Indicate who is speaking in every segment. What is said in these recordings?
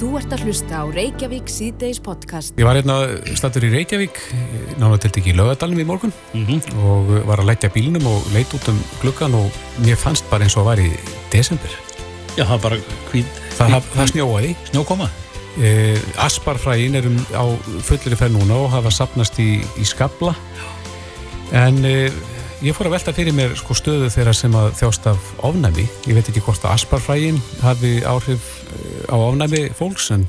Speaker 1: Þú ert að hlusta á Reykjavík síðdeis podcast.
Speaker 2: Ég var hérna stattur í Reykjavík, náttúrulega til ekki í lögadalum í morgun
Speaker 3: Mm -hmm.
Speaker 2: og var að leggja bílnum og leit út um gluggan og mér fannst bara eins og að var í desember.
Speaker 3: Já, það er bara hvít,
Speaker 2: Það, það, það snjóaði.
Speaker 3: snjókoma.
Speaker 2: E, asparfræin erum á fullri ferð núna og hafa sapnast í, í skabla. En e, ég fór að velta fyrir mér sko, stöðu þeirra sem að þjást af ofnæmi. Ég veit ekki hvort að asparfræin hafi áhrif eh, á ofnæmi fólks en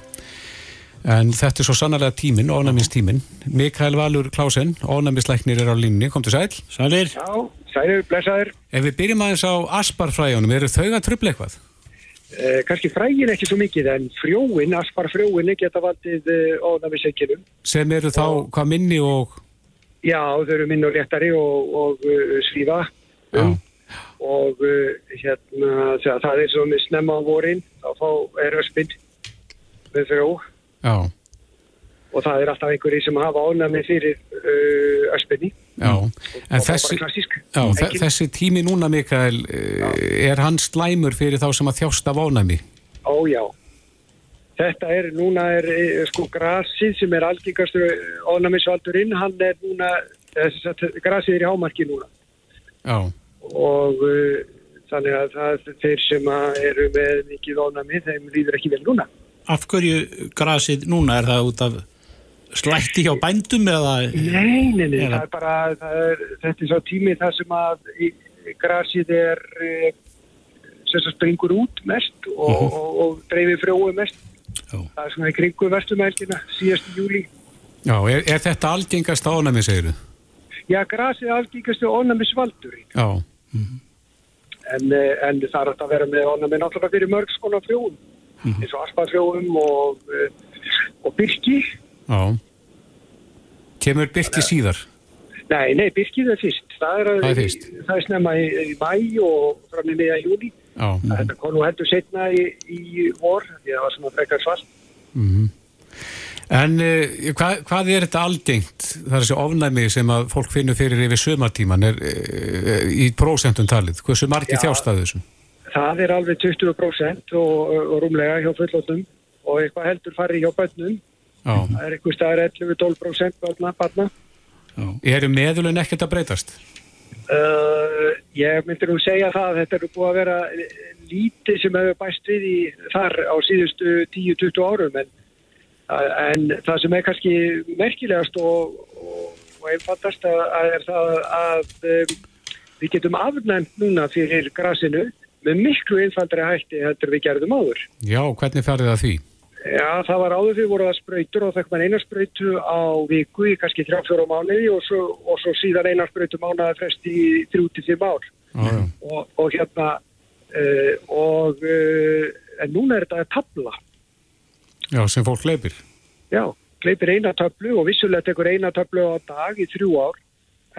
Speaker 2: En þetta er svo sannarlega tíminn, ofnæmistíminn. Mikael Valur Klásen, ofnæmisleiknir er á línni, kom til sæl.
Speaker 3: Sælir?
Speaker 4: Já, sælir, blessaður.
Speaker 2: Ef við byrjum aðeins á asparfræjunum, eru þau að trubla eitthvað?
Speaker 4: Eh, kannski frægin ekki svo mikið, en frjóin, asparfrjóinni geta valdið eh, ónæmisekinum.
Speaker 2: Sem eru þá hvað minni og...
Speaker 4: Já, þau eru minn og léttari og, og uh, svífa.
Speaker 2: Já.
Speaker 4: Og uh, hérna, það, það er svo með snemma á vorin, þá fá er öspinn með frjó.
Speaker 2: Já,
Speaker 4: Og það er alltaf einhverji sem hafa ónæmi fyrir uh, öspinni.
Speaker 2: já. En þessi, já, þessi tími núna, Mikael, eh, er hann slæmur fyrir þá sem að þjást af ofnæmi?
Speaker 4: Ó já. Þetta er, núna er eh, sko grasið sem er algengastu ónæmisvaldurinn, hann er núna, þess að grasið er í hámarki núna.
Speaker 2: Já,
Speaker 4: Og uh, þannig að það þeir sem eru með mikið ónæmi, þeim líður ekki vel núna.
Speaker 3: Af hverju grasið núna? Er það út af slætti hjá bændum eða...
Speaker 4: Nei, nei, nei, það er bara, það er, þetta er svo tími þar sem að grasið er, eh, sem springur út mest og, og, og dreifir frjóu mest. Það er svona í kringu vestumælgina, síðast í júli.
Speaker 2: já er, er þetta algengast ofnæmi, segiru?
Speaker 4: Já, grasið er algengastu ónæmisvaldurinn.
Speaker 2: Já,
Speaker 4: En, eh, en það er að vera með ónæmi náttúrulega fyrir mörg skona frjóum. eins og asparfrjóum og, eh, og byrki.
Speaker 2: já. Kemur byrki síðar?
Speaker 4: Nei, nei, byrkið er fyrst. Það er,
Speaker 2: Það er fyrst.
Speaker 4: Það er snemma í, í mæ og fram í miða júni.
Speaker 2: Já,
Speaker 4: Þetta kom nú heldur setna í, í vor, því það var svona frekar svart.
Speaker 2: En uh, hvað, hvað er þetta algengt, það er þessi ofnæmi sem að fólk finnur fyrir yfir sömartíman er, uh, í prósentum talið? Hversu margir
Speaker 4: Já.
Speaker 2: þjást að þessu?
Speaker 4: Það er alveg 20% og, og rúmlega hjá fullóttum og eitthvað heldur farið hjá bönnum.
Speaker 2: Já.
Speaker 4: Það er eitthvað staðar 11-12% barna. barna.
Speaker 2: Eru meðulun ekkert að breytast?
Speaker 4: Uh, ég myndi nú segja það að þetta eru búið að vera eh, lítið sem hefur bæst við í þar á síðustu 10-20 árum en, en það sem er kannski merkilegast og, og, og einfaldast að, er það að um, við getum afnæmt núna fyrir grasinu með miklu einfaldri hætti heldur við gerðum áður.
Speaker 2: Já, hvernig færði það því?
Speaker 4: Já, það var áður því voru það sprautur og fekk mann eina sprautu á viku í kannski 3-4 mánuði og svo, og svo síðan eina sprautu mánuði frest í 3-5 ár
Speaker 2: já.
Speaker 4: og, og hérna uh, og uh, en núna er þetta tabla
Speaker 2: Já, sem fólk leipir.
Speaker 4: já, kleipir eina tablu og vissulega tekur eina tablu á dag í þrjú ár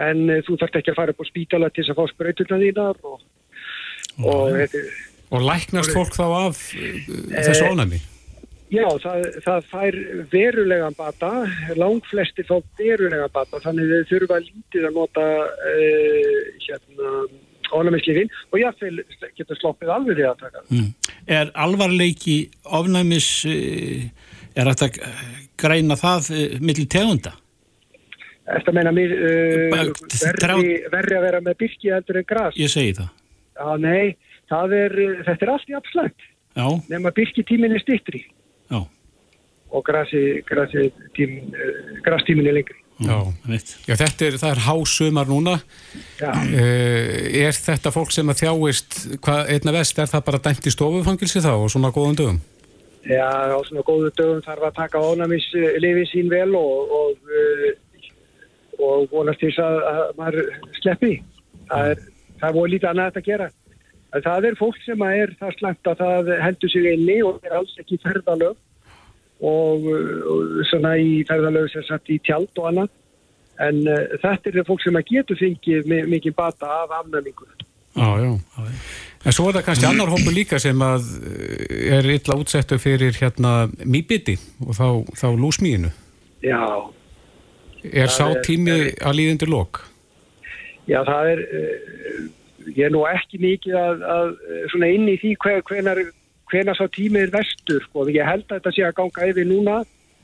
Speaker 4: en uh, þú þarft ekki að fara upp á spítala til þess að fá sprautuna þínar og, og
Speaker 2: Og læknast fólk þá af þessu ofnæmi?
Speaker 4: Já, það, það fær verulegan bata, langflesti fá verulegan bata, þannig þau þurfa lítið að nota uh, hérna, ónæmislífin og jáfnveil getur sloppið alveg því að taka.
Speaker 3: Mm. Er alvarleiki ofnæmis, eh, er þetta að greina það eh, milli tegunda?
Speaker 4: Þetta meina mér uh, verri, verri að vera með byrki heldur en gras.
Speaker 3: Ég segi það.
Speaker 4: Já, nei, það er, þetta er allt í abslægt,
Speaker 3: Já,
Speaker 4: nema byrki tíminn stittri
Speaker 3: já,
Speaker 4: og grastíminn er lengri.
Speaker 2: Já.
Speaker 3: veit.
Speaker 2: Já, þetta er, er hásumar núna.
Speaker 4: Já.
Speaker 2: Uh, er þetta fólk sem að þjáist, hvað, einna vest, er það bara dæmt í stofufangilsi þá og svona góðum dögum?
Speaker 4: Já, á svona góðu dögum þarf að taka ónæmislifi sín vel og, og, uh, og vonast þess að, að maður sleppi. Það er, það er voru lítið annað að gera. En það er fólk sem er það slæmt að það heldur sig inni og er alls ekki ferðalög og, og svona í ferðalög sem satt í tjald og annað. En uh, þetta er fólk sem að getur fengið mi- mikið bata af afnæmingu.
Speaker 2: Já, já. En svo er það kannski annar hópur líka sem að eh, er illa útsettu fyrir hérna mýbiti og þá, þá lúsmíinu.
Speaker 4: Já,
Speaker 2: Er sá
Speaker 4: er-
Speaker 2: tími að líðindur lok?
Speaker 4: Já, það er, uh, ég er nú ekki mikið að, að svona inn í því hver, hvenar, hvena sá tímið er vestur sko. ég held að þetta sé að ganga yfir núna.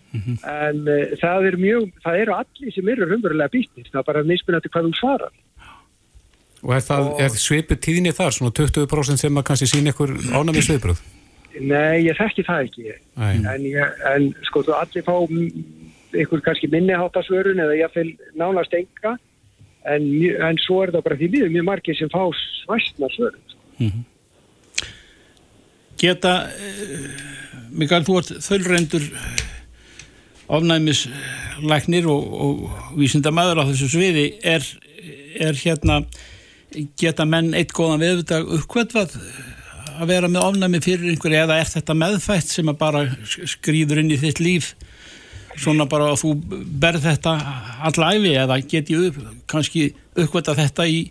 Speaker 4: En uh, það er mjög það eru allir sem eru raunverulega býtnir það er bara mismunandi hvað þú svarar.
Speaker 2: Og er, það, er svipu tíðinni þar, svona 20% sem að kannski sína ykkur ánæmi sviðbröð?
Speaker 4: Nei, ég þekki það ekki. En, ég, en sko þú allir fá mm, ykkur kannski minniháttasvörun eða ég fylg nánast enga. En, en svo er það bara því miður mjög margir sem fá svæstna svörun
Speaker 3: Geta, uh, Mikael, þú ert þölrendur ofnæmislæknir og, og vísindamæður á þessu sviði. Er, er hérna geta menn eitt góðan viðvitað uppkvötvað að vera með ofnæmi fyrir einhverju eða er þetta meðfætt sem að bara skrýður inn í þitt líf svona bara að þú berð þetta alla æfi eða geti upp, kannski uppkvötað þetta í,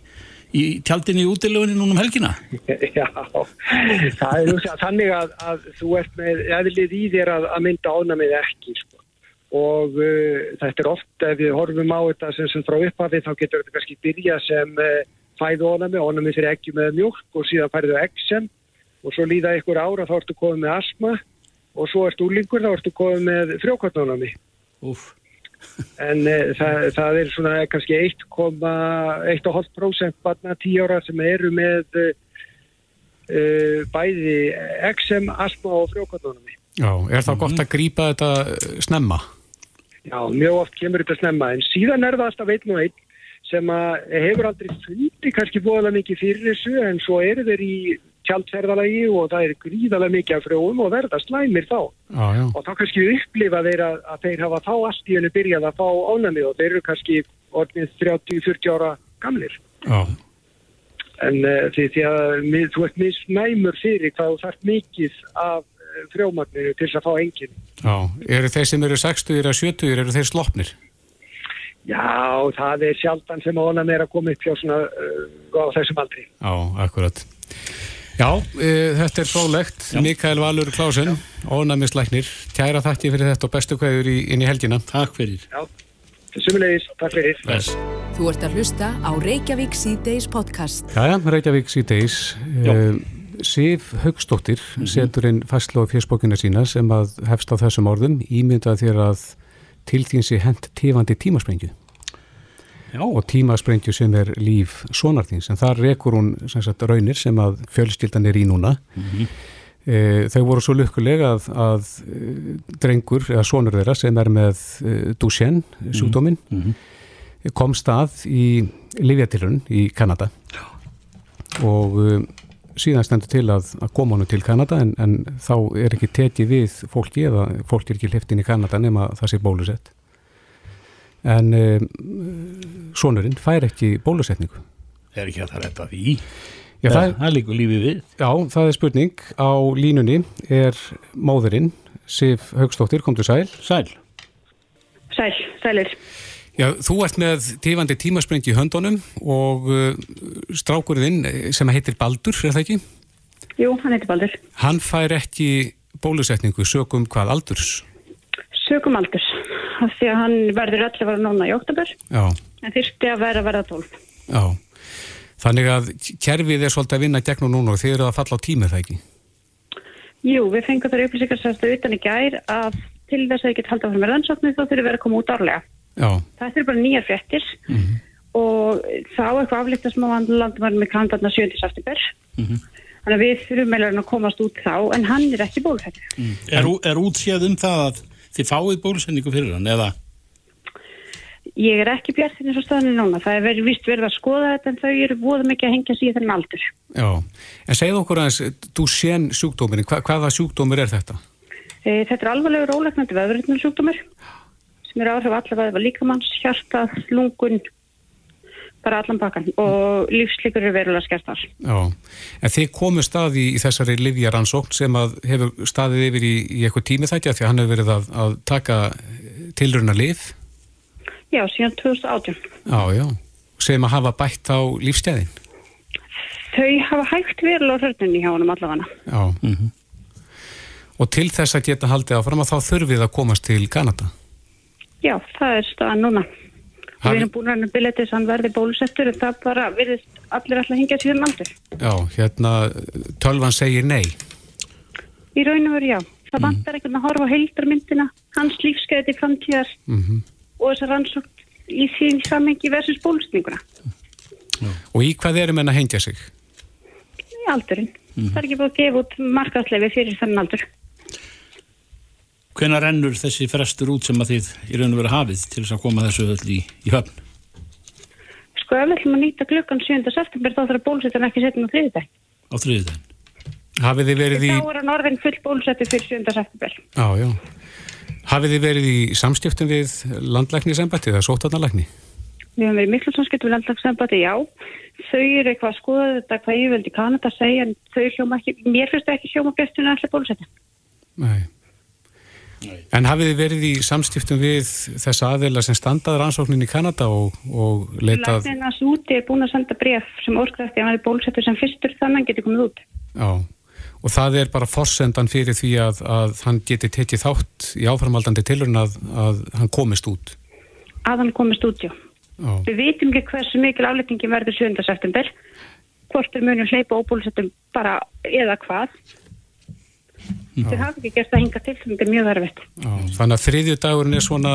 Speaker 3: í tjaldinni í útilegunni núna um helgina
Speaker 4: Já, það er sér þannig að, að þú ert með eðlið í þér að, að mynda ánamið ekki sko. og uh, þetta er oft ef við horfum á þetta sem, sem frá upphafi þá getur þetta kannski byrja sem uh, fæðu ánami, ánami fyrir ekki með mjölk og síðan færðu eksem og svo líða ykkur ára þá ertu komið með asma og svo ertu úlingur þá ertu komið með frjókvartánami
Speaker 3: Úf.
Speaker 4: En uh, það, það er svona kannski 1,5% barna 10 ára sem eru með uh, uh, bæði XM, asma og frjókvartónumi.
Speaker 2: Já, er það gott að grípa þetta snemma?
Speaker 4: Já, mjög oft kemur þetta snemma en síðan er það alltaf einn og einn sem að hefur aldrei fundi kannski bóðalega mikið fyrir þessu en svo eru þeir í tjaldferðalagi og það er gríðalega mikið af frjóum og verða slæmir þá.
Speaker 2: Já, já.
Speaker 4: og þá kannski upplifa þeir að, að þeir hafa þá allt í hennu byrjað að fá ánæmi og þeir eru kannski orðnið 30-40 ára gamlir
Speaker 2: Já,
Speaker 4: en uh, því, því að mið, þú ert misnæmur fyrir hvað þú þarf mikið af uh, frjómagninu til þess að fá engin
Speaker 2: já. Eru þeir sem eru 60 eða 70 eru þeir sloppnir?
Speaker 4: Já, það er sjaldan sem ánæmi er að koma upp hjá svona uh, á þessum aldri
Speaker 2: Já, akkurat. Já, e, þetta er frólægt. Mikael Valur Klásen, ónæmislæknir. Kæra þakki fyrir þetta og bestu kveður í, inn í helgina.
Speaker 3: Takk fyrir
Speaker 4: Já, sumulegis, takk fyrir
Speaker 2: Bless.
Speaker 1: Þú ert að hlusta á Reykjavík C-Days podcast.
Speaker 2: Jæja, Reykjavík síðdeis.
Speaker 3: Já.
Speaker 2: E, Sif Haugstóttir setur inn fæslu á fjörsbókina sína sem að hefst á þessum orðum ímyndað þér að til þín sé hent tífandi tímasprengju
Speaker 3: Já,
Speaker 2: og tímasprengju sem er líf sonarþins en þar rekur hún sem sagt, raunir sem að fjölskyldan er í núna. E, þau voru svo lukkulega að, að e, drengur eða sonur þeirra sem er með e, Duchenne sjúkdóminn komst að í Livjatilrun í Kanada. Og e, síðan stendur til að, að koma honum til Kanada en, en þá er ekki tekið við fólki eða fólki er ekki hliftin í Kanada nema það sé bólusett en e, sonurinn fær ekki bólusetningu
Speaker 3: er ekki að það redda því
Speaker 2: Já,
Speaker 3: það,
Speaker 2: það,
Speaker 3: það líkur lífið við
Speaker 2: já, það er spurning á línunni er móðurinn Sif Haugstóttir, komdu sæl
Speaker 3: Sæl
Speaker 5: Sæl, sælir.
Speaker 2: Já, þú ert með tífandi tímasprengi í höndunum og uh, strákurinn eh, sem heitir Baldur, er það ekki?
Speaker 5: Jú, hann heitir Baldur.
Speaker 2: Hann fær ekki bólusetningu sögum hvað aldurs?
Speaker 5: Sökum aldurs. Af Því að hann verður öll að vera núna í oktober.
Speaker 2: Já,
Speaker 5: En þyrfti að vera að verða 12.
Speaker 2: já. Þannig að kerfið er svolítið að vinna gegnum núna og þið eru að falla á tímið það ekki?
Speaker 5: Jú, við fengum þar upplýsingar sérstu utan í gær að til þess að ég get haldið áfram með rannsóknir þá þurfi verið að koma út árlega.
Speaker 2: Já,
Speaker 5: Það er bara nýjar fréttir og þá eitthvað aflýttast má hann landumærum með kandarna 7. september. Þannig að við þurfum meðlega að komast út þá en hann er ekki bólfættur.
Speaker 3: Er, ú- er útséð um það að þið fáið bólusendingu fyrir hann eða
Speaker 5: Ég er ekki bjart eins og staðinu núna. Það er verið vist verið að skoða þetta en þau eru búið mikið að hengja sig í þennan aldur.
Speaker 2: já. En segðu okkur aðeins, þú sén sjúkdómurinn, hva, hvaða sjúkdómur er þetta?
Speaker 5: E, þetta er alvarlegur ólegnandi vöðurinn sjúkdómur sem eru áhrif allavega líkamanns, hjarta, lungun, bara allan pakkan og lífsleikur eru verulega skertar.
Speaker 2: Já, en þið komu staði í þessari livjaransókn sem að hefur staðið yfir í, í eitthvað tími þætti því að hann hefur verið að, að taka tilruna liv,
Speaker 5: Já, síðan 2018.
Speaker 2: já, já, sem að hafa bætt á lífstæðin.
Speaker 5: Þau hafa hægt verulega hörnunni hjá honum allavega.
Speaker 2: Já. Og til þess að geta haldið áfram að þá þurfið að komast til Kanada.
Speaker 5: Já, það er staðan núna. Við erum búin að til þess að hann verði bólusettur en það bara virðist allir alltaf hengja síðan aldur.
Speaker 2: Já, hérna, tölvan segir nei.
Speaker 5: í raun og veru já. Það vantar einhvern að horfa á heildarmyndina, hans lífskeiði framtíðar
Speaker 2: Mhm.
Speaker 5: og þessar rannsókn í því samhengi versus bólusninguna.
Speaker 2: Og í hvað erum enn að hengja sig?
Speaker 5: Í aldurinn. Það er ekki búið að gefa út markaðsleifi fyrir þennan aldur.
Speaker 3: Hvenær rennur þessi frestur út sem að þið í raun og veru hafið til þess að koma þessu öll í, í höfn?
Speaker 5: Sko ef við ætlum að nýta klukkan 7. september þá þarf bólusettan ekki setja á þriðið dag.
Speaker 3: Á þriðið
Speaker 2: Hafið þið verið í...
Speaker 5: Þá er hann orðin full bólusettu fyrir 7. september.
Speaker 2: Já, já. Hafið þið verið í samstiftum við landlæknisembætti eða sótarnalækni?
Speaker 5: Við höfum verið miklu samskipt við landlagsembati, já. Þau eru eitthvað að skoða þetta hvað ég veldi Kanada að segja en þau hljóma ekki, mér finnst það ekki hljóma bestinu allir bólusetja.
Speaker 2: Nei. En hafið þið verið í samstiftum við þessa aðeila sem standaður ansóknin í Kanada og, og leitað...
Speaker 5: Læknirnas úti er búin að senda bref sem orðkvæðasti að hann er bólusettur sem fyrstur þannig getur komið út.
Speaker 2: Já, og það er bara forsendan fyrir því að, að hann geti tekið þátt í áframaldandi tilurinn að, að hann komist út.
Speaker 5: Að hann komist út, já.
Speaker 2: Já,
Speaker 5: Við vitum ekki hversu mikil afletningi verður 7. september. Hvort er munum hleypa óbólusettum bara eða hvað. Þau hafa ekki gert það hinga til, þetta er mjög verfitt.
Speaker 2: Þannig að þriðju dagurinn er svona,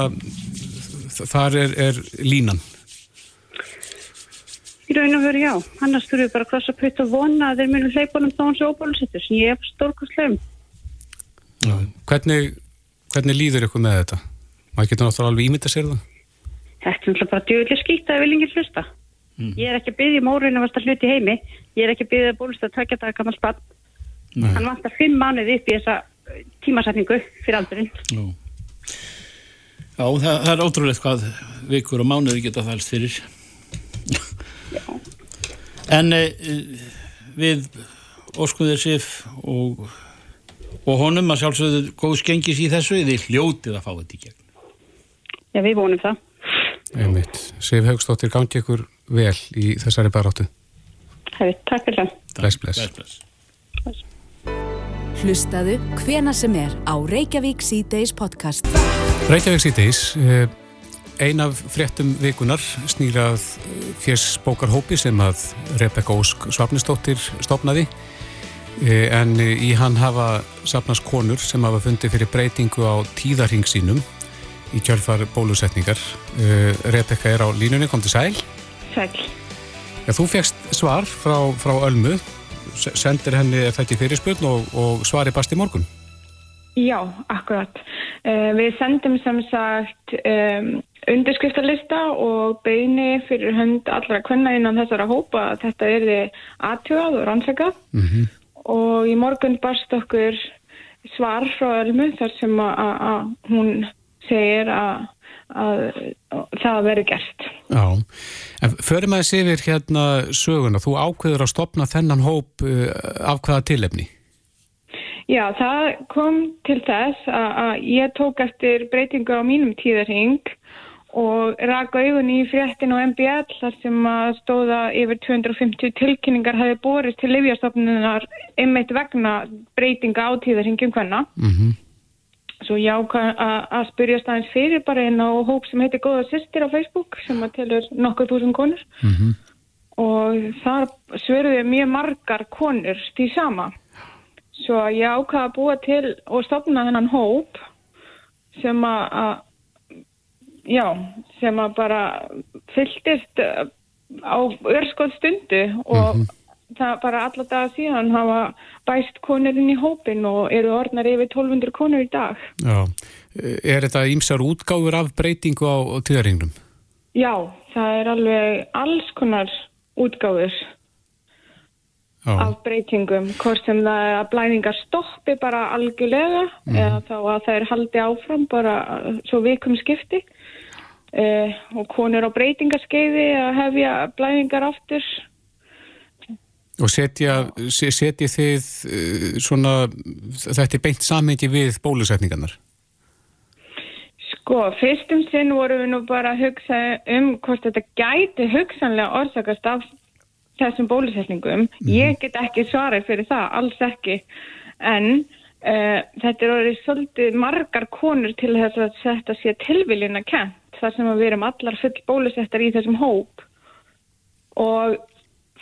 Speaker 2: þar er, er línan.
Speaker 5: Í raun og veru já, annars þurfum við bara að krossa putt og vona að þeir hleypa honum þá hans óbólusettur sem ég er stórkostlegum.
Speaker 2: Hvernig, hvernig líður ykkur með þetta? Maður getur náttúrulega alveg ímynda sér það.
Speaker 5: Þetta er náttúrulega bara djöðlega skýtt að við lengir hlusta. Ég er ekki að byggja um óreinu að vasta hluti heimi. Ég er ekki að byggja að bólust að takja það gammal spann. Hann vantar fimm mánuði upp í þessa eh, tímasetningu fyrir aldurinn.
Speaker 3: Já, Já það, það er ótrúlegt hvað vikur og mánuði geta þælst fyrir. En e, við óskuðir Sif og, og honum að sjálfsögðu góð skengis í þessu, þið hljótið að fá þetta í gegn.
Speaker 5: Já, við vonum það.
Speaker 2: Einmitt. Sif Haugstóttir gangi ykkur vel í þessari baráttu.
Speaker 5: Hefur, takk fyrir það.
Speaker 2: Bless, bless.
Speaker 3: bless, bless.
Speaker 1: Hlustaðu hvena sem er á Reykjavík C-Days podcast.
Speaker 2: Reykjavík síðdeis, ein af fréttum vikunar snýrað fjersbókarhópi sem að Rebecca Ósk Svapnistóttir stopnaði Eh, en eh, í hann hafa sapnast konur sem hafa fundið fyrir breytingu á tíðarhing sínum í kjölfar bólusetningar. Eh, Rebecca er á línunni, kom til sæl.
Speaker 5: Sæl.
Speaker 2: Já, þú fegst svar frá, frá Ölmu, sendir henni þetta í fyrirspurn og, og svari bast í morgun.
Speaker 6: Já, akkurat. Uh, við sendum sem sagt um, undirskriftarlista og beini fyrir hönd allra kvenna innan þessara hópa að þetta er aðtjóðað og rannsakað
Speaker 2: Mm
Speaker 6: og í morgun barst okkur svar frá Ölmu þar sem að hún segir að, að, að það veri gert.
Speaker 2: Já, en förum að yfir hérna söguna, þú ákveður að stopna þennan hóp uh, af hvaða tilefni?
Speaker 6: Já, það kom til þess að, að ég tók eftir breytingu á mínum tíðarhing og rak augun í fréttin og MBL þar sem að stóða yfir 250 tilkynningar hafi borist til livjastofnunar einmitt vegna breytinga á tíðarhingjum hvenna.
Speaker 2: Mm
Speaker 6: Svo ég ákvað að- spyrja staðins fyrir bara einn á hóp sem heitir Góða Systir á Facebook sem að telur nokkuð þúsund konur
Speaker 2: -hmm.
Speaker 6: og þar svöruðu mjög margar konur því sama. Svo ég ákvaða að búa til og stopna þennan hóp sem að, að já, sem að bara fylltist uh, á örskoð stundu og það bara alla daga síðan hafa bæst konur inn í hópin og eru orðnar yfir 1200 konur í dag.
Speaker 2: Já, er þetta ímsar útgáfur af breytingu á, tíðarhingnum?
Speaker 6: Já, það er alveg alls konar útgáfur
Speaker 2: Já,
Speaker 6: af breytingum, hvort sem það er að blæðingar stoppi bara algjörlega eða þá að það er haldi áfram bara svo vikum skipti uh, og konur á breytingarskeiði að hefja blæðingar aftur.
Speaker 2: Og setja, se- setja þið uh, svona, þetta er beint samhengi við bólusetningarnar?
Speaker 6: Sko, fyrstum sinn vorum við nú bara að hugsa um hvort þetta gæti hugsanlega orsakast af þessum bólusetningum. Ég get ekki svarað fyrir það, alls ekki. En uh, þetta er orðið svolítið margar konur til þess að þetta sé tilviljun að kent þar sem við erum allar full bólusettar í þessum hóp. Og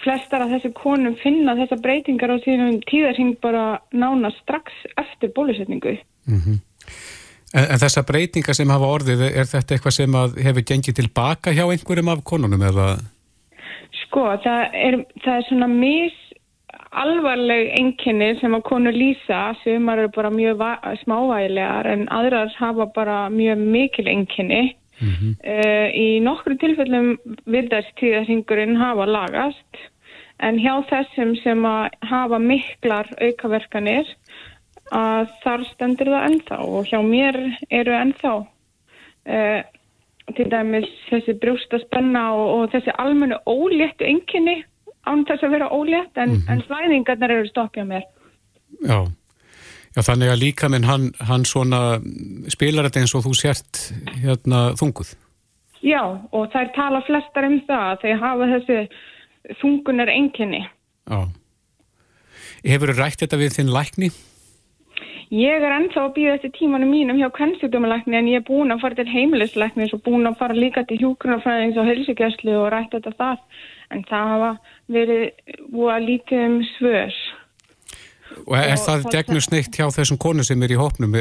Speaker 6: flestar af þessu konum finna þessa breytingar á sínum tíðarhing bara nána strax eftir bólusetningu.
Speaker 2: En, en þessa breytinga sem hafa orðið, er þetta eitthvað sem hefur gengið tilbaka hjá einhverjum af konunum eða?
Speaker 6: Sko, það er, það er svona mis alvarleg einkenni sem að konur lýsa sem eru bara mjög smávægilegar en aðrar hafa bara mjög mikil einkenni. Mm í nokkru tilfellum virðast tíðarhingurinn hafa lagast en hjá þessum sem að hafa miklar aukaverkanir að þar stendur það ennþá og hjá mér eru ennþá uh, til dæmis þessi brjóstaspenna og, og þessi almennu óléttu einkenni án þess að vera ólétt en, en flæðingarnar eru stoppjað mér.
Speaker 2: Já. Já, þannig að líka minn hann, hann svona spilar þetta eins og þú sért hérna þunguð.
Speaker 6: Já, og þær tala flestar um það að þeir hafa þessi þungunar einkenni.
Speaker 2: Já. Hefur rætt þetta við þinn lækni?
Speaker 6: Ég er ennþá að býða eftir tímanum mínum hjá kvennsjúkdómalækni en ég er búin að fara til heimilislækni og búin að fara líka til hjúgrunarfræðings og helsugjæslu og rætt þetta þar. En það hafa verið búið að lítið um svör.
Speaker 2: Og er
Speaker 6: Og
Speaker 2: það gegnum sneitt hjá þessum konu sem er í hópnum?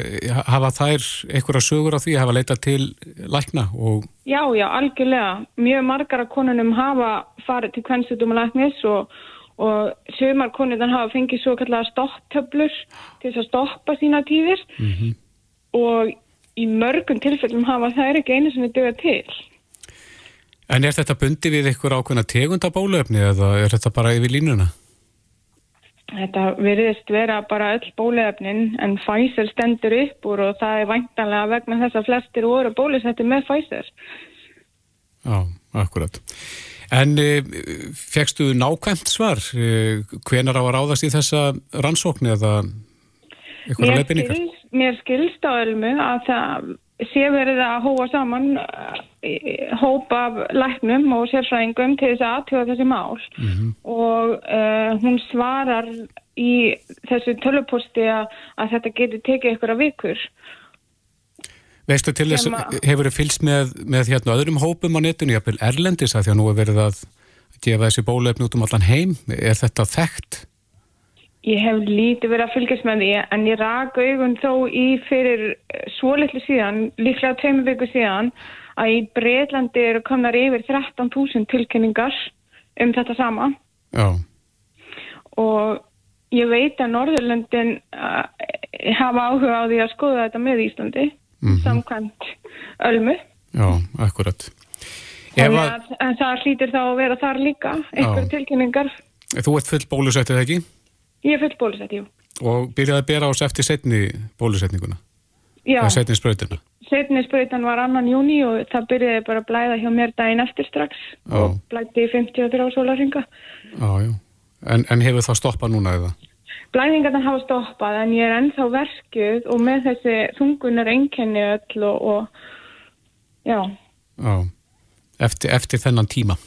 Speaker 2: Hafa þær einhverja sögur á því að hafa leitað til lækna og
Speaker 6: Já, já, algjörlega. Mjög margar af konunum hafa farið til kvennsjúkdómalæknis og, og sömar konunum hafa fengið svo kallega stopptöflur til þess að stoppa sína tíðir og í mörgum tilfellum hafa þær ekki einu sem við döga til.
Speaker 2: En er þetta bundi við einhver ákveðna tegunda bólöfni eða er þetta bara yfir línuna?
Speaker 6: Þetta veriðist vera bara öll bóluefnin en Pfizer stendur upp úr og það er væntanlega vegna þess að flestir voru bólusetti með Pfizer.
Speaker 2: Já, akkurat. En e, fegstu nákvæmt svar? E, hvenar á að ráðast í þessa rannsókn eða einhverja
Speaker 6: Mér,
Speaker 2: leifinningar?
Speaker 6: skils, mér skilst á ölmu að það sé verið að hóa saman uh, hóp af læknum og sérfræðingum til þess að aðtjóða þessi mál og uh, hún svarar í þessu töluposti að, að þetta getur tekið ykkur að vikur.
Speaker 2: Veistu til þess, hefur þið fylgst með, með hérna öðrum hópum á netinu, jafnvel Erlendis að því að nú er verið að gefa þessi bólöfni út um allan heim. Er þetta þekkt?
Speaker 6: Ég hef lítið verið að fylgjast með því en ég rak augun þó í fyrir svo litlu síðan, líklega tveimur viku síðan, að í Breitlandi eru komnar yfir 13.000 tilkynningar um þetta sama
Speaker 2: Já,
Speaker 6: og ég veit að Norðurlöndin uh, hafa áhuga á því að skoða þetta með Íslandi samkvæmt ölmu.
Speaker 2: já, akkurat.
Speaker 6: Þannig
Speaker 2: að,
Speaker 6: að það hlýtur þá að vera þar líka, einhver tilkynningar.
Speaker 2: þú ert full bólusettið ekki
Speaker 6: Ég er full bólusett, jú.
Speaker 2: og byrjaði að bera ás eftir setni bólusetninguna,
Speaker 6: Já.
Speaker 2: eða setni sprautina.
Speaker 6: Setni sprautan var annan júni og það byrjaði bara að blæða hjá mér daginn eftir strax
Speaker 2: Já.
Speaker 6: og blætti í 53 sólarringa.
Speaker 2: Já, já. En, en hefur það stoppað núna eða?
Speaker 6: Blæðingarna hafa stoppað en ég er ennþá verkuð og með þessi þungunar einkenni öll og, og já,
Speaker 2: Já, eftir, eftir þennan tíma.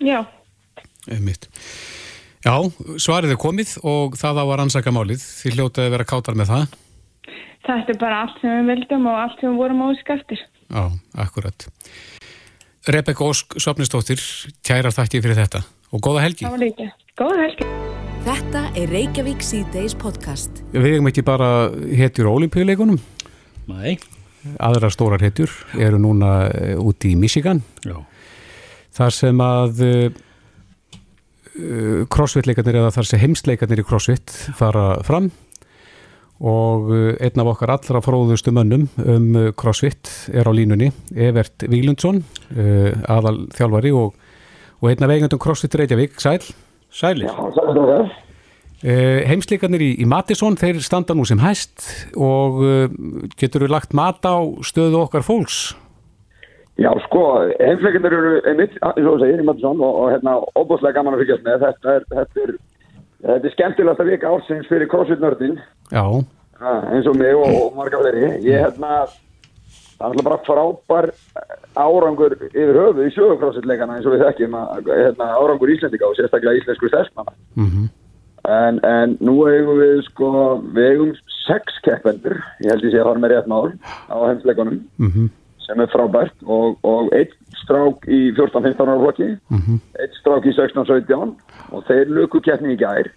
Speaker 6: já,
Speaker 2: Einmitt. Já, svarið er komið og það á að rannsaka málið. Þið hljótaði að vera kátar með það.
Speaker 6: þetta er bara allt sem við vildum og allt sem við vorum ósk eftir.
Speaker 2: Já, akkurat. Rebekka Ósk Svapnistóttir, kærar þakki fyrir þetta og góða helgi.
Speaker 6: Var lítið. Góða helgi.
Speaker 1: Þetta er Reykjavík C-Days podcast.
Speaker 2: Við hefum ekki bara hetjur á olimpíuleikunum.
Speaker 3: Nei,
Speaker 2: Aðrar stórar hetjur eru núna eh, úti í Michigan.
Speaker 3: já.
Speaker 2: Þar sem að uh, crossfit-leikarnir eða þar sem heimsleikarnir í crossfit fara fram og uh, einn af okkar allra fróðustu mönnum um uh, crossfit er á línunni Evert Vílundsson uh, aðal þjálfari og, og einn af eigandum crossfit Reykjavík, Sæl
Speaker 3: Sælir.
Speaker 7: Já, sælir það.
Speaker 2: uh, Heimsleikarnir í, í Matisson þeir standa nú sem hæst og uh, getur við lagt mat á stöðu okkar fólks
Speaker 7: Já, sko, heimsleikindir eru einmitt, eins og þú segir, í Mattisson og, og hérna, óbúslega gaman að fylgjast með. Þetta er, þetta er, þetta er skemmtilegast að vika ársins fyrir crossfit-nördin,
Speaker 2: Já,
Speaker 7: eins og mig og, og marga fleiri. Ég, hérna, það er alltaf bara frábær árangur yfir höfu í sögu crossfit-leikana eins og við þekkjum að, hérna, árangur íslendika og sérstaklega íslensku stærstmanna.
Speaker 2: mhm
Speaker 7: En, en nú eigum við, sko, við eigum sex keppendur, ég held ég sé að fara með rétt mál á heimsleikunum.
Speaker 2: mhm
Speaker 7: sem er frábært og, og einn strák í 14-15 ára flokki einn strák í 16-17 og þeir luku keppni í gær.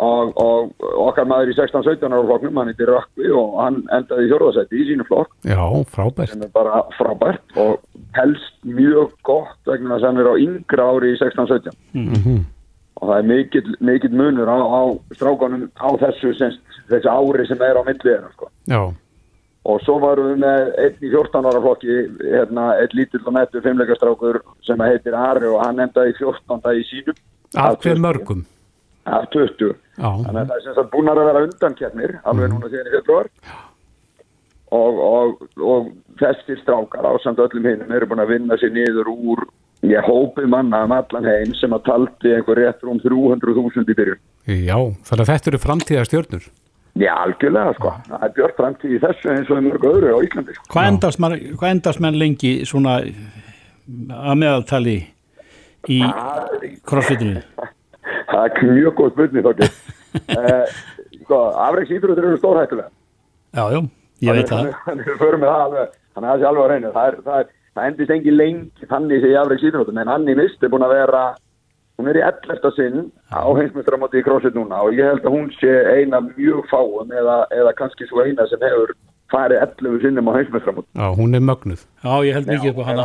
Speaker 7: Og, og okkar maður í 16-17 ára flokknum hann heitir Rökkvi og hann endaði í fjórðasætti í sínu flokk.
Speaker 2: Já, frábært.
Speaker 7: sem er bara frábært og helst mjög gott vegna þess að hann er á yngra ári í 16-17 og það er mikill, mikill munur á, á strákanum á þessu þessu ári sem er á milli þeirra sko.
Speaker 2: Já,
Speaker 7: og svo varum við með einn í 14 ára flokki hérna, eitt lítill og nettur fimmleikastrákur sem heitir Ari og hann endaði í 14. í sínum
Speaker 2: af hver
Speaker 7: 20.
Speaker 2: mörgum?
Speaker 7: af 20
Speaker 2: Já,
Speaker 7: þannig að það er sem sagt búin að vera undankeppnir alveg núna síðan í februar og, og, og þessir strákar á samt öllum hinnum eru búin að vinna sér niður úr ég hópi manna um allan heim sem að taldi einhver rétt rúm 300.000 í byrjun
Speaker 2: já, þannig að þetta eru framtíða stjörnur.
Speaker 7: Já, algjörlega sko, það er björn framtíð í þessu eins og í mörg öðru á Íslandi sko.
Speaker 3: Hvað endast, mar- hvað endast menn lengi svona að meðaltali í crossfitinu?
Speaker 7: Það er mjög góð spurning þokki uh, sko, afreiks íþróttir eru stórhættulega
Speaker 3: Já, já, ég veit það.
Speaker 7: Þannig við förum með það alveg Þannig að það sé alveg að reyna Það, er, það, er, það endist engi lengi þannig sem ég afreiks íþróttum En Anni Mist er búin að vera Hún er í 11. sinn á heimsmyndsramóti í CrossFit núna og ég held að hún sé eina mjög fáum eða, eða kannski svo eina sem hefur farið 11 sinnum á heimsmyndsramóti
Speaker 2: Já, hún er mögnuð.
Speaker 3: Já, ég held mikið upp á hana.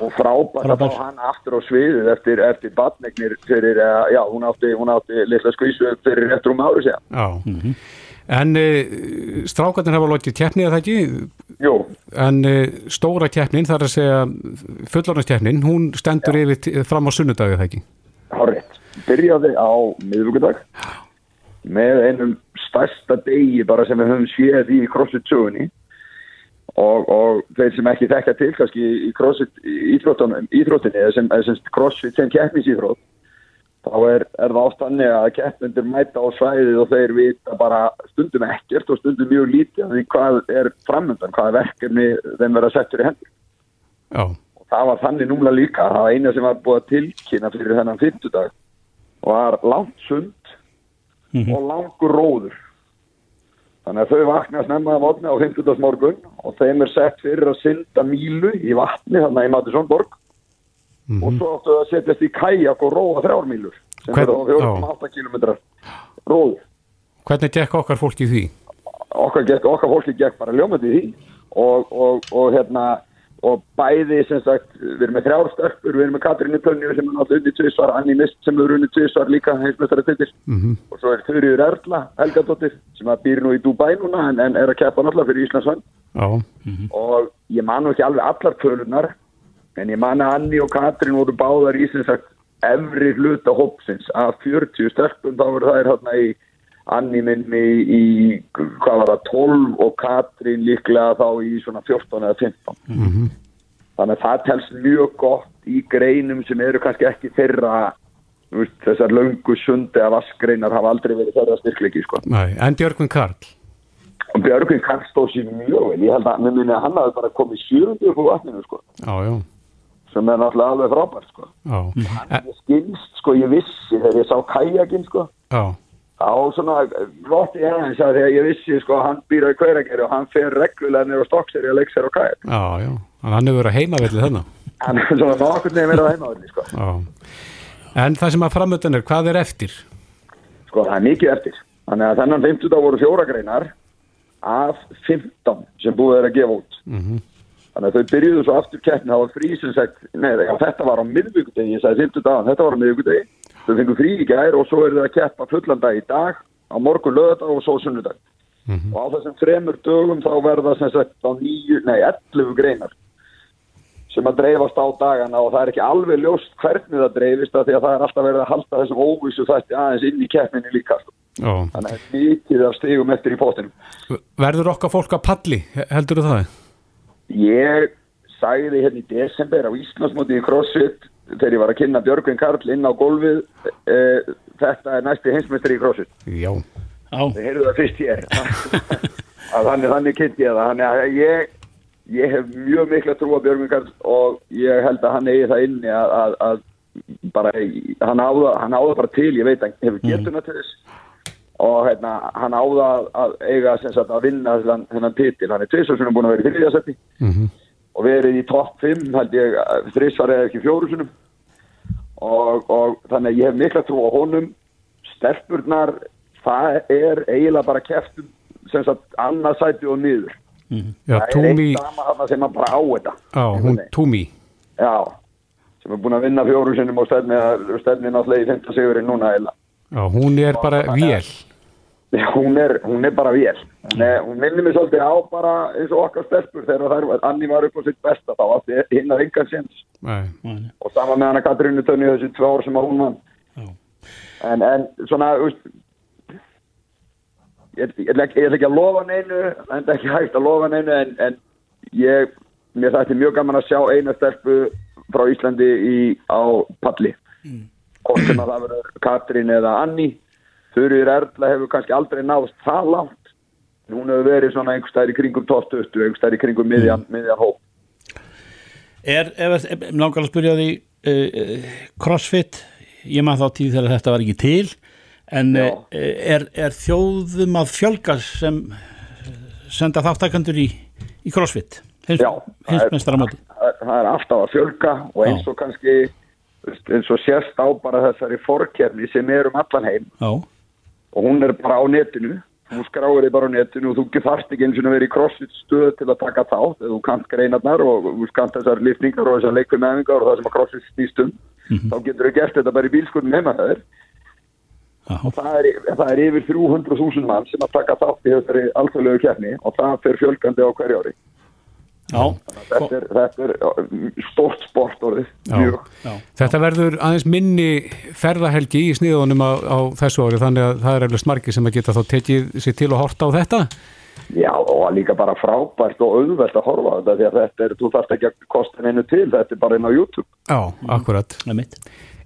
Speaker 7: og frábært að fá hana aftur á sviðið eftir, eftir batnegnir fyrir, eh, já, hún átti, hún átti litla skvísu fyrir eftir um ári síðan.
Speaker 2: Já. En uh, strákarnir hafa lokið keppni eða það ekki?
Speaker 7: Jú,
Speaker 2: En uh, stóra keppnin, þar að segja fullorðanskeppnin, hún stendur yfir t- fram á sunnudagi eða það ekki?
Speaker 7: hárið. Byrjaði á miðvíkudag með einum stærsta degi bara sem við höfum séð í CrossFit sögunni og, og þeir sem ekki þekka til kannski í CrossFit íþróttinni eða sem, sem CrossFit sem keppnisíþrótt þá er, er það oft þannig að keppnendur mæta á svæðið og þeir vita bara stundum ekkert og stundum mjög lítið af því hvað er framöndan, hvað er verkefni þeim verða settur í hendur.
Speaker 2: Já,
Speaker 7: og það var þannig númlega líka. Það var eina sem var búið að tilkynna fyrir þennan fymtudag var langt sund og langur róður. Þannig að þau vakna snemma að mótna á fymtudagsmorgun og þeim er sett fyrir að synda mílu í vatni þannig í Matisónborg og svo áttu að setjast í kajak og róa þrjármílur sem
Speaker 2: Hvern-
Speaker 7: eru á 4,8 km róður.
Speaker 2: Hvernig gekk okkar fólk í því?
Speaker 7: okkar, gekk, okkar fólki gekk bara ljómandi í því. Og, og, og hérna og bæði sem sagt við erum með þrjár stöppur, við erum með Katrínu Tönju sem er náttúrulega unnið tvisvar, Anni Mist sem er unnið tvisvar líka heimsmeistara tittir
Speaker 2: Mhm.
Speaker 7: og svo er Þurriður Erla Helgadóttir sem að býr nú í Dubai núna en, en er að keppa náttúrulega fyrir Íslandsvann
Speaker 2: Já,
Speaker 7: og ég man nú ekki alveg allar tölunar en ég man að Anni og Katrín voru báðar í sem sagt efri hluta hópsins af 40 stöppum þá voru þær hérna í Anni minni í, hvað var það, 12 og Katrín líklega þá í svona 14 eða 15. Þannig að það telst mjög gott í greinum sem eru kannski ekki þeirra, veist, þessar löngu sundi að vaskreinar hafa aldrei verið þeirra styrklegi, sko.
Speaker 2: En Björgvin Karl?
Speaker 7: Og Björgvin kann stóð sér mjög vel, ég held að mér minni að hann hafi bara komið 700 upp úr vatninu, sko,
Speaker 2: Já, já,
Speaker 7: sem er náttúrulega alveg frábært, sko.
Speaker 2: já, e,
Speaker 7: Ég skilst, sko, ég vissi þegar ég sá kajakinn, sko, á svona rotti aðeins að þegar ég vissi sko að hann býr á í hverjageri og hann fer reglulega nýra á stokkseri og leiks sér á kajak
Speaker 2: já, já. Að hann hefur verið heimavellið þarna.
Speaker 7: hann er svona nokkur nefnir verið á heimavalli sko.
Speaker 2: Já. En það sem að framöndan er, hvað er eftir?
Speaker 7: sko það er mikið eftir þannig að þennan 50 dag voru fjóra greinar af 15 sem búið er að gefa út þannig að þau byrjuðu svo aftur keppni það var frí sem sagt, já, þetta var á miðvíkudegi, ég sagði 50 dagan, þetta var á miðvíkudegi þau fengu frí í gær og svo eru þau að keppa fullan dag í dag, á morgun lögadag og svo sunnudag og á þessum þremur dögum þá verða sem sagt á nýju, nei 11 greinar sem að dreifast á dagana og það er ekki alveg ljóst hvernig það dreifist af því að það er alltaf verið að halda þessum óvísu þætti aðeins inn í keppninni líka sko.
Speaker 2: Já.
Speaker 7: þannig að það er mikið af stigum eftir í póttinum
Speaker 2: Verður okkar fólk að palli, heldur þú það?
Speaker 7: Ég sagði hérna í desember á Íslandsmóti í CrossFit þegar ég var að kynna Björgvin Karl inn á gólfið e, þetta er næsti heimsmeistri í CrossFit.
Speaker 2: Já.
Speaker 3: Já,
Speaker 7: þið heyrðu það fyrst hér. Að þannig, þannig kynnti ég það. Þannig að ég, ég hef mjög mikla trú á Björgvin Karl og ég held að hann eigi það inni að, að, að bara, hann áða, hann áða bara til. Ég veit að hefur getuna til þess og hérna, hann áða að, eiga sagt að vinna þennan, titil hann er er búin að vera í þriðjasetti
Speaker 2: Mhm.
Speaker 7: og verið í topp 5 held ég þrissar eða ekki fjóru sinum og, og þannig að ég hef mikla trú á honum stelpurnar það er eiginlega bara keftum sem sagt annarsæti og niður
Speaker 2: Já,
Speaker 7: það er
Speaker 2: Túmi,
Speaker 7: eitt dama þarna sem að bara á þetta
Speaker 2: já, hún Túmi.
Speaker 7: já, sem er búin að vinna fjóru sinum og stefni, náttúrulega í 5. sigurinn núna eiginlega
Speaker 2: Já, hún er bara vél.
Speaker 7: Hún er, hún er bara vél. Hún, er, hún minnir mig svolítið á bara eins og okkar stelpur þegar Anni var upp á sitt besta þá átti hinn að engan séns.
Speaker 2: Nei.
Speaker 7: Og sama með hana Katrínu Tönni þessi tvö ár sem að hún vann. En, en svona, veist, ég, ég, ekki- ég ætla ekki að lofa neinu, en það er ekki hægt að lofa neinu, en, en ég, mér þætti mjög gaman að sjá eina stelpu frá Íslandi í, á palli. Hvort sem að það verður Katrín eða Anni. Þurrir Erla hefur kannski aldrei náðst það langt. En Hún hefur verið svona einhver stær í kringum 12, einhver stær í kringum miðjan, miðjan hóp.
Speaker 3: Er, ef, ef, nákvæmlega að spyrja því uh, crossfit, ég maður þá tíð þegar þetta var ekki til en uh, er, er þjóðum að fjölga sem eh, senda þáttakandur í, í crossfit? Hins,
Speaker 7: Já, það er- það er alltaf að fjölga og eins og kannski eins og sérst á bara þessari forkerni sem er um allan heim.
Speaker 3: Já,
Speaker 7: og hún er bara á netinu. Þú skráir þig bara á netinu og þú þarft ekki eins og vera í crossfit stöð til að taka þátt eða þú kant greinarnar og þú kant þessar lifningar og þessar leikum meðingar og það sem að crossfit snýst um. Þá getur þú gert þetta bara í bílskurinn heima það
Speaker 3: já,
Speaker 7: og það er, það er yfir 300.000 mann sem að taka þátt í þessari alþjóðlegu keppni og það fer fjölgandi á hverju ári þetta er, þetta er stórt sport orðið
Speaker 2: Já.
Speaker 7: mjög
Speaker 3: já.
Speaker 2: Þetta verður aðeins minni ferðahelgi í sniðunum á, á þessu ári þannig að það er eflust margir sem að geta þá tekið sér til og horta á þetta.
Speaker 7: Já, og líka bara frábært og auðvelt að horfa á þetta því að þetta er, þú þarft ekki að kosta neinu til, þetta er bara inn á YouTube.
Speaker 2: Já, akkurat.
Speaker 3: það er mitt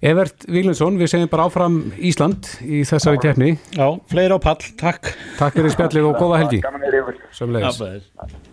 Speaker 2: Evert Víglundsson, við segjum bara áfram Ísland í þessari keppni.
Speaker 3: Já, fleira á pall, takk
Speaker 2: Takk fyrir spjallið og góða helgi.
Speaker 7: Gaman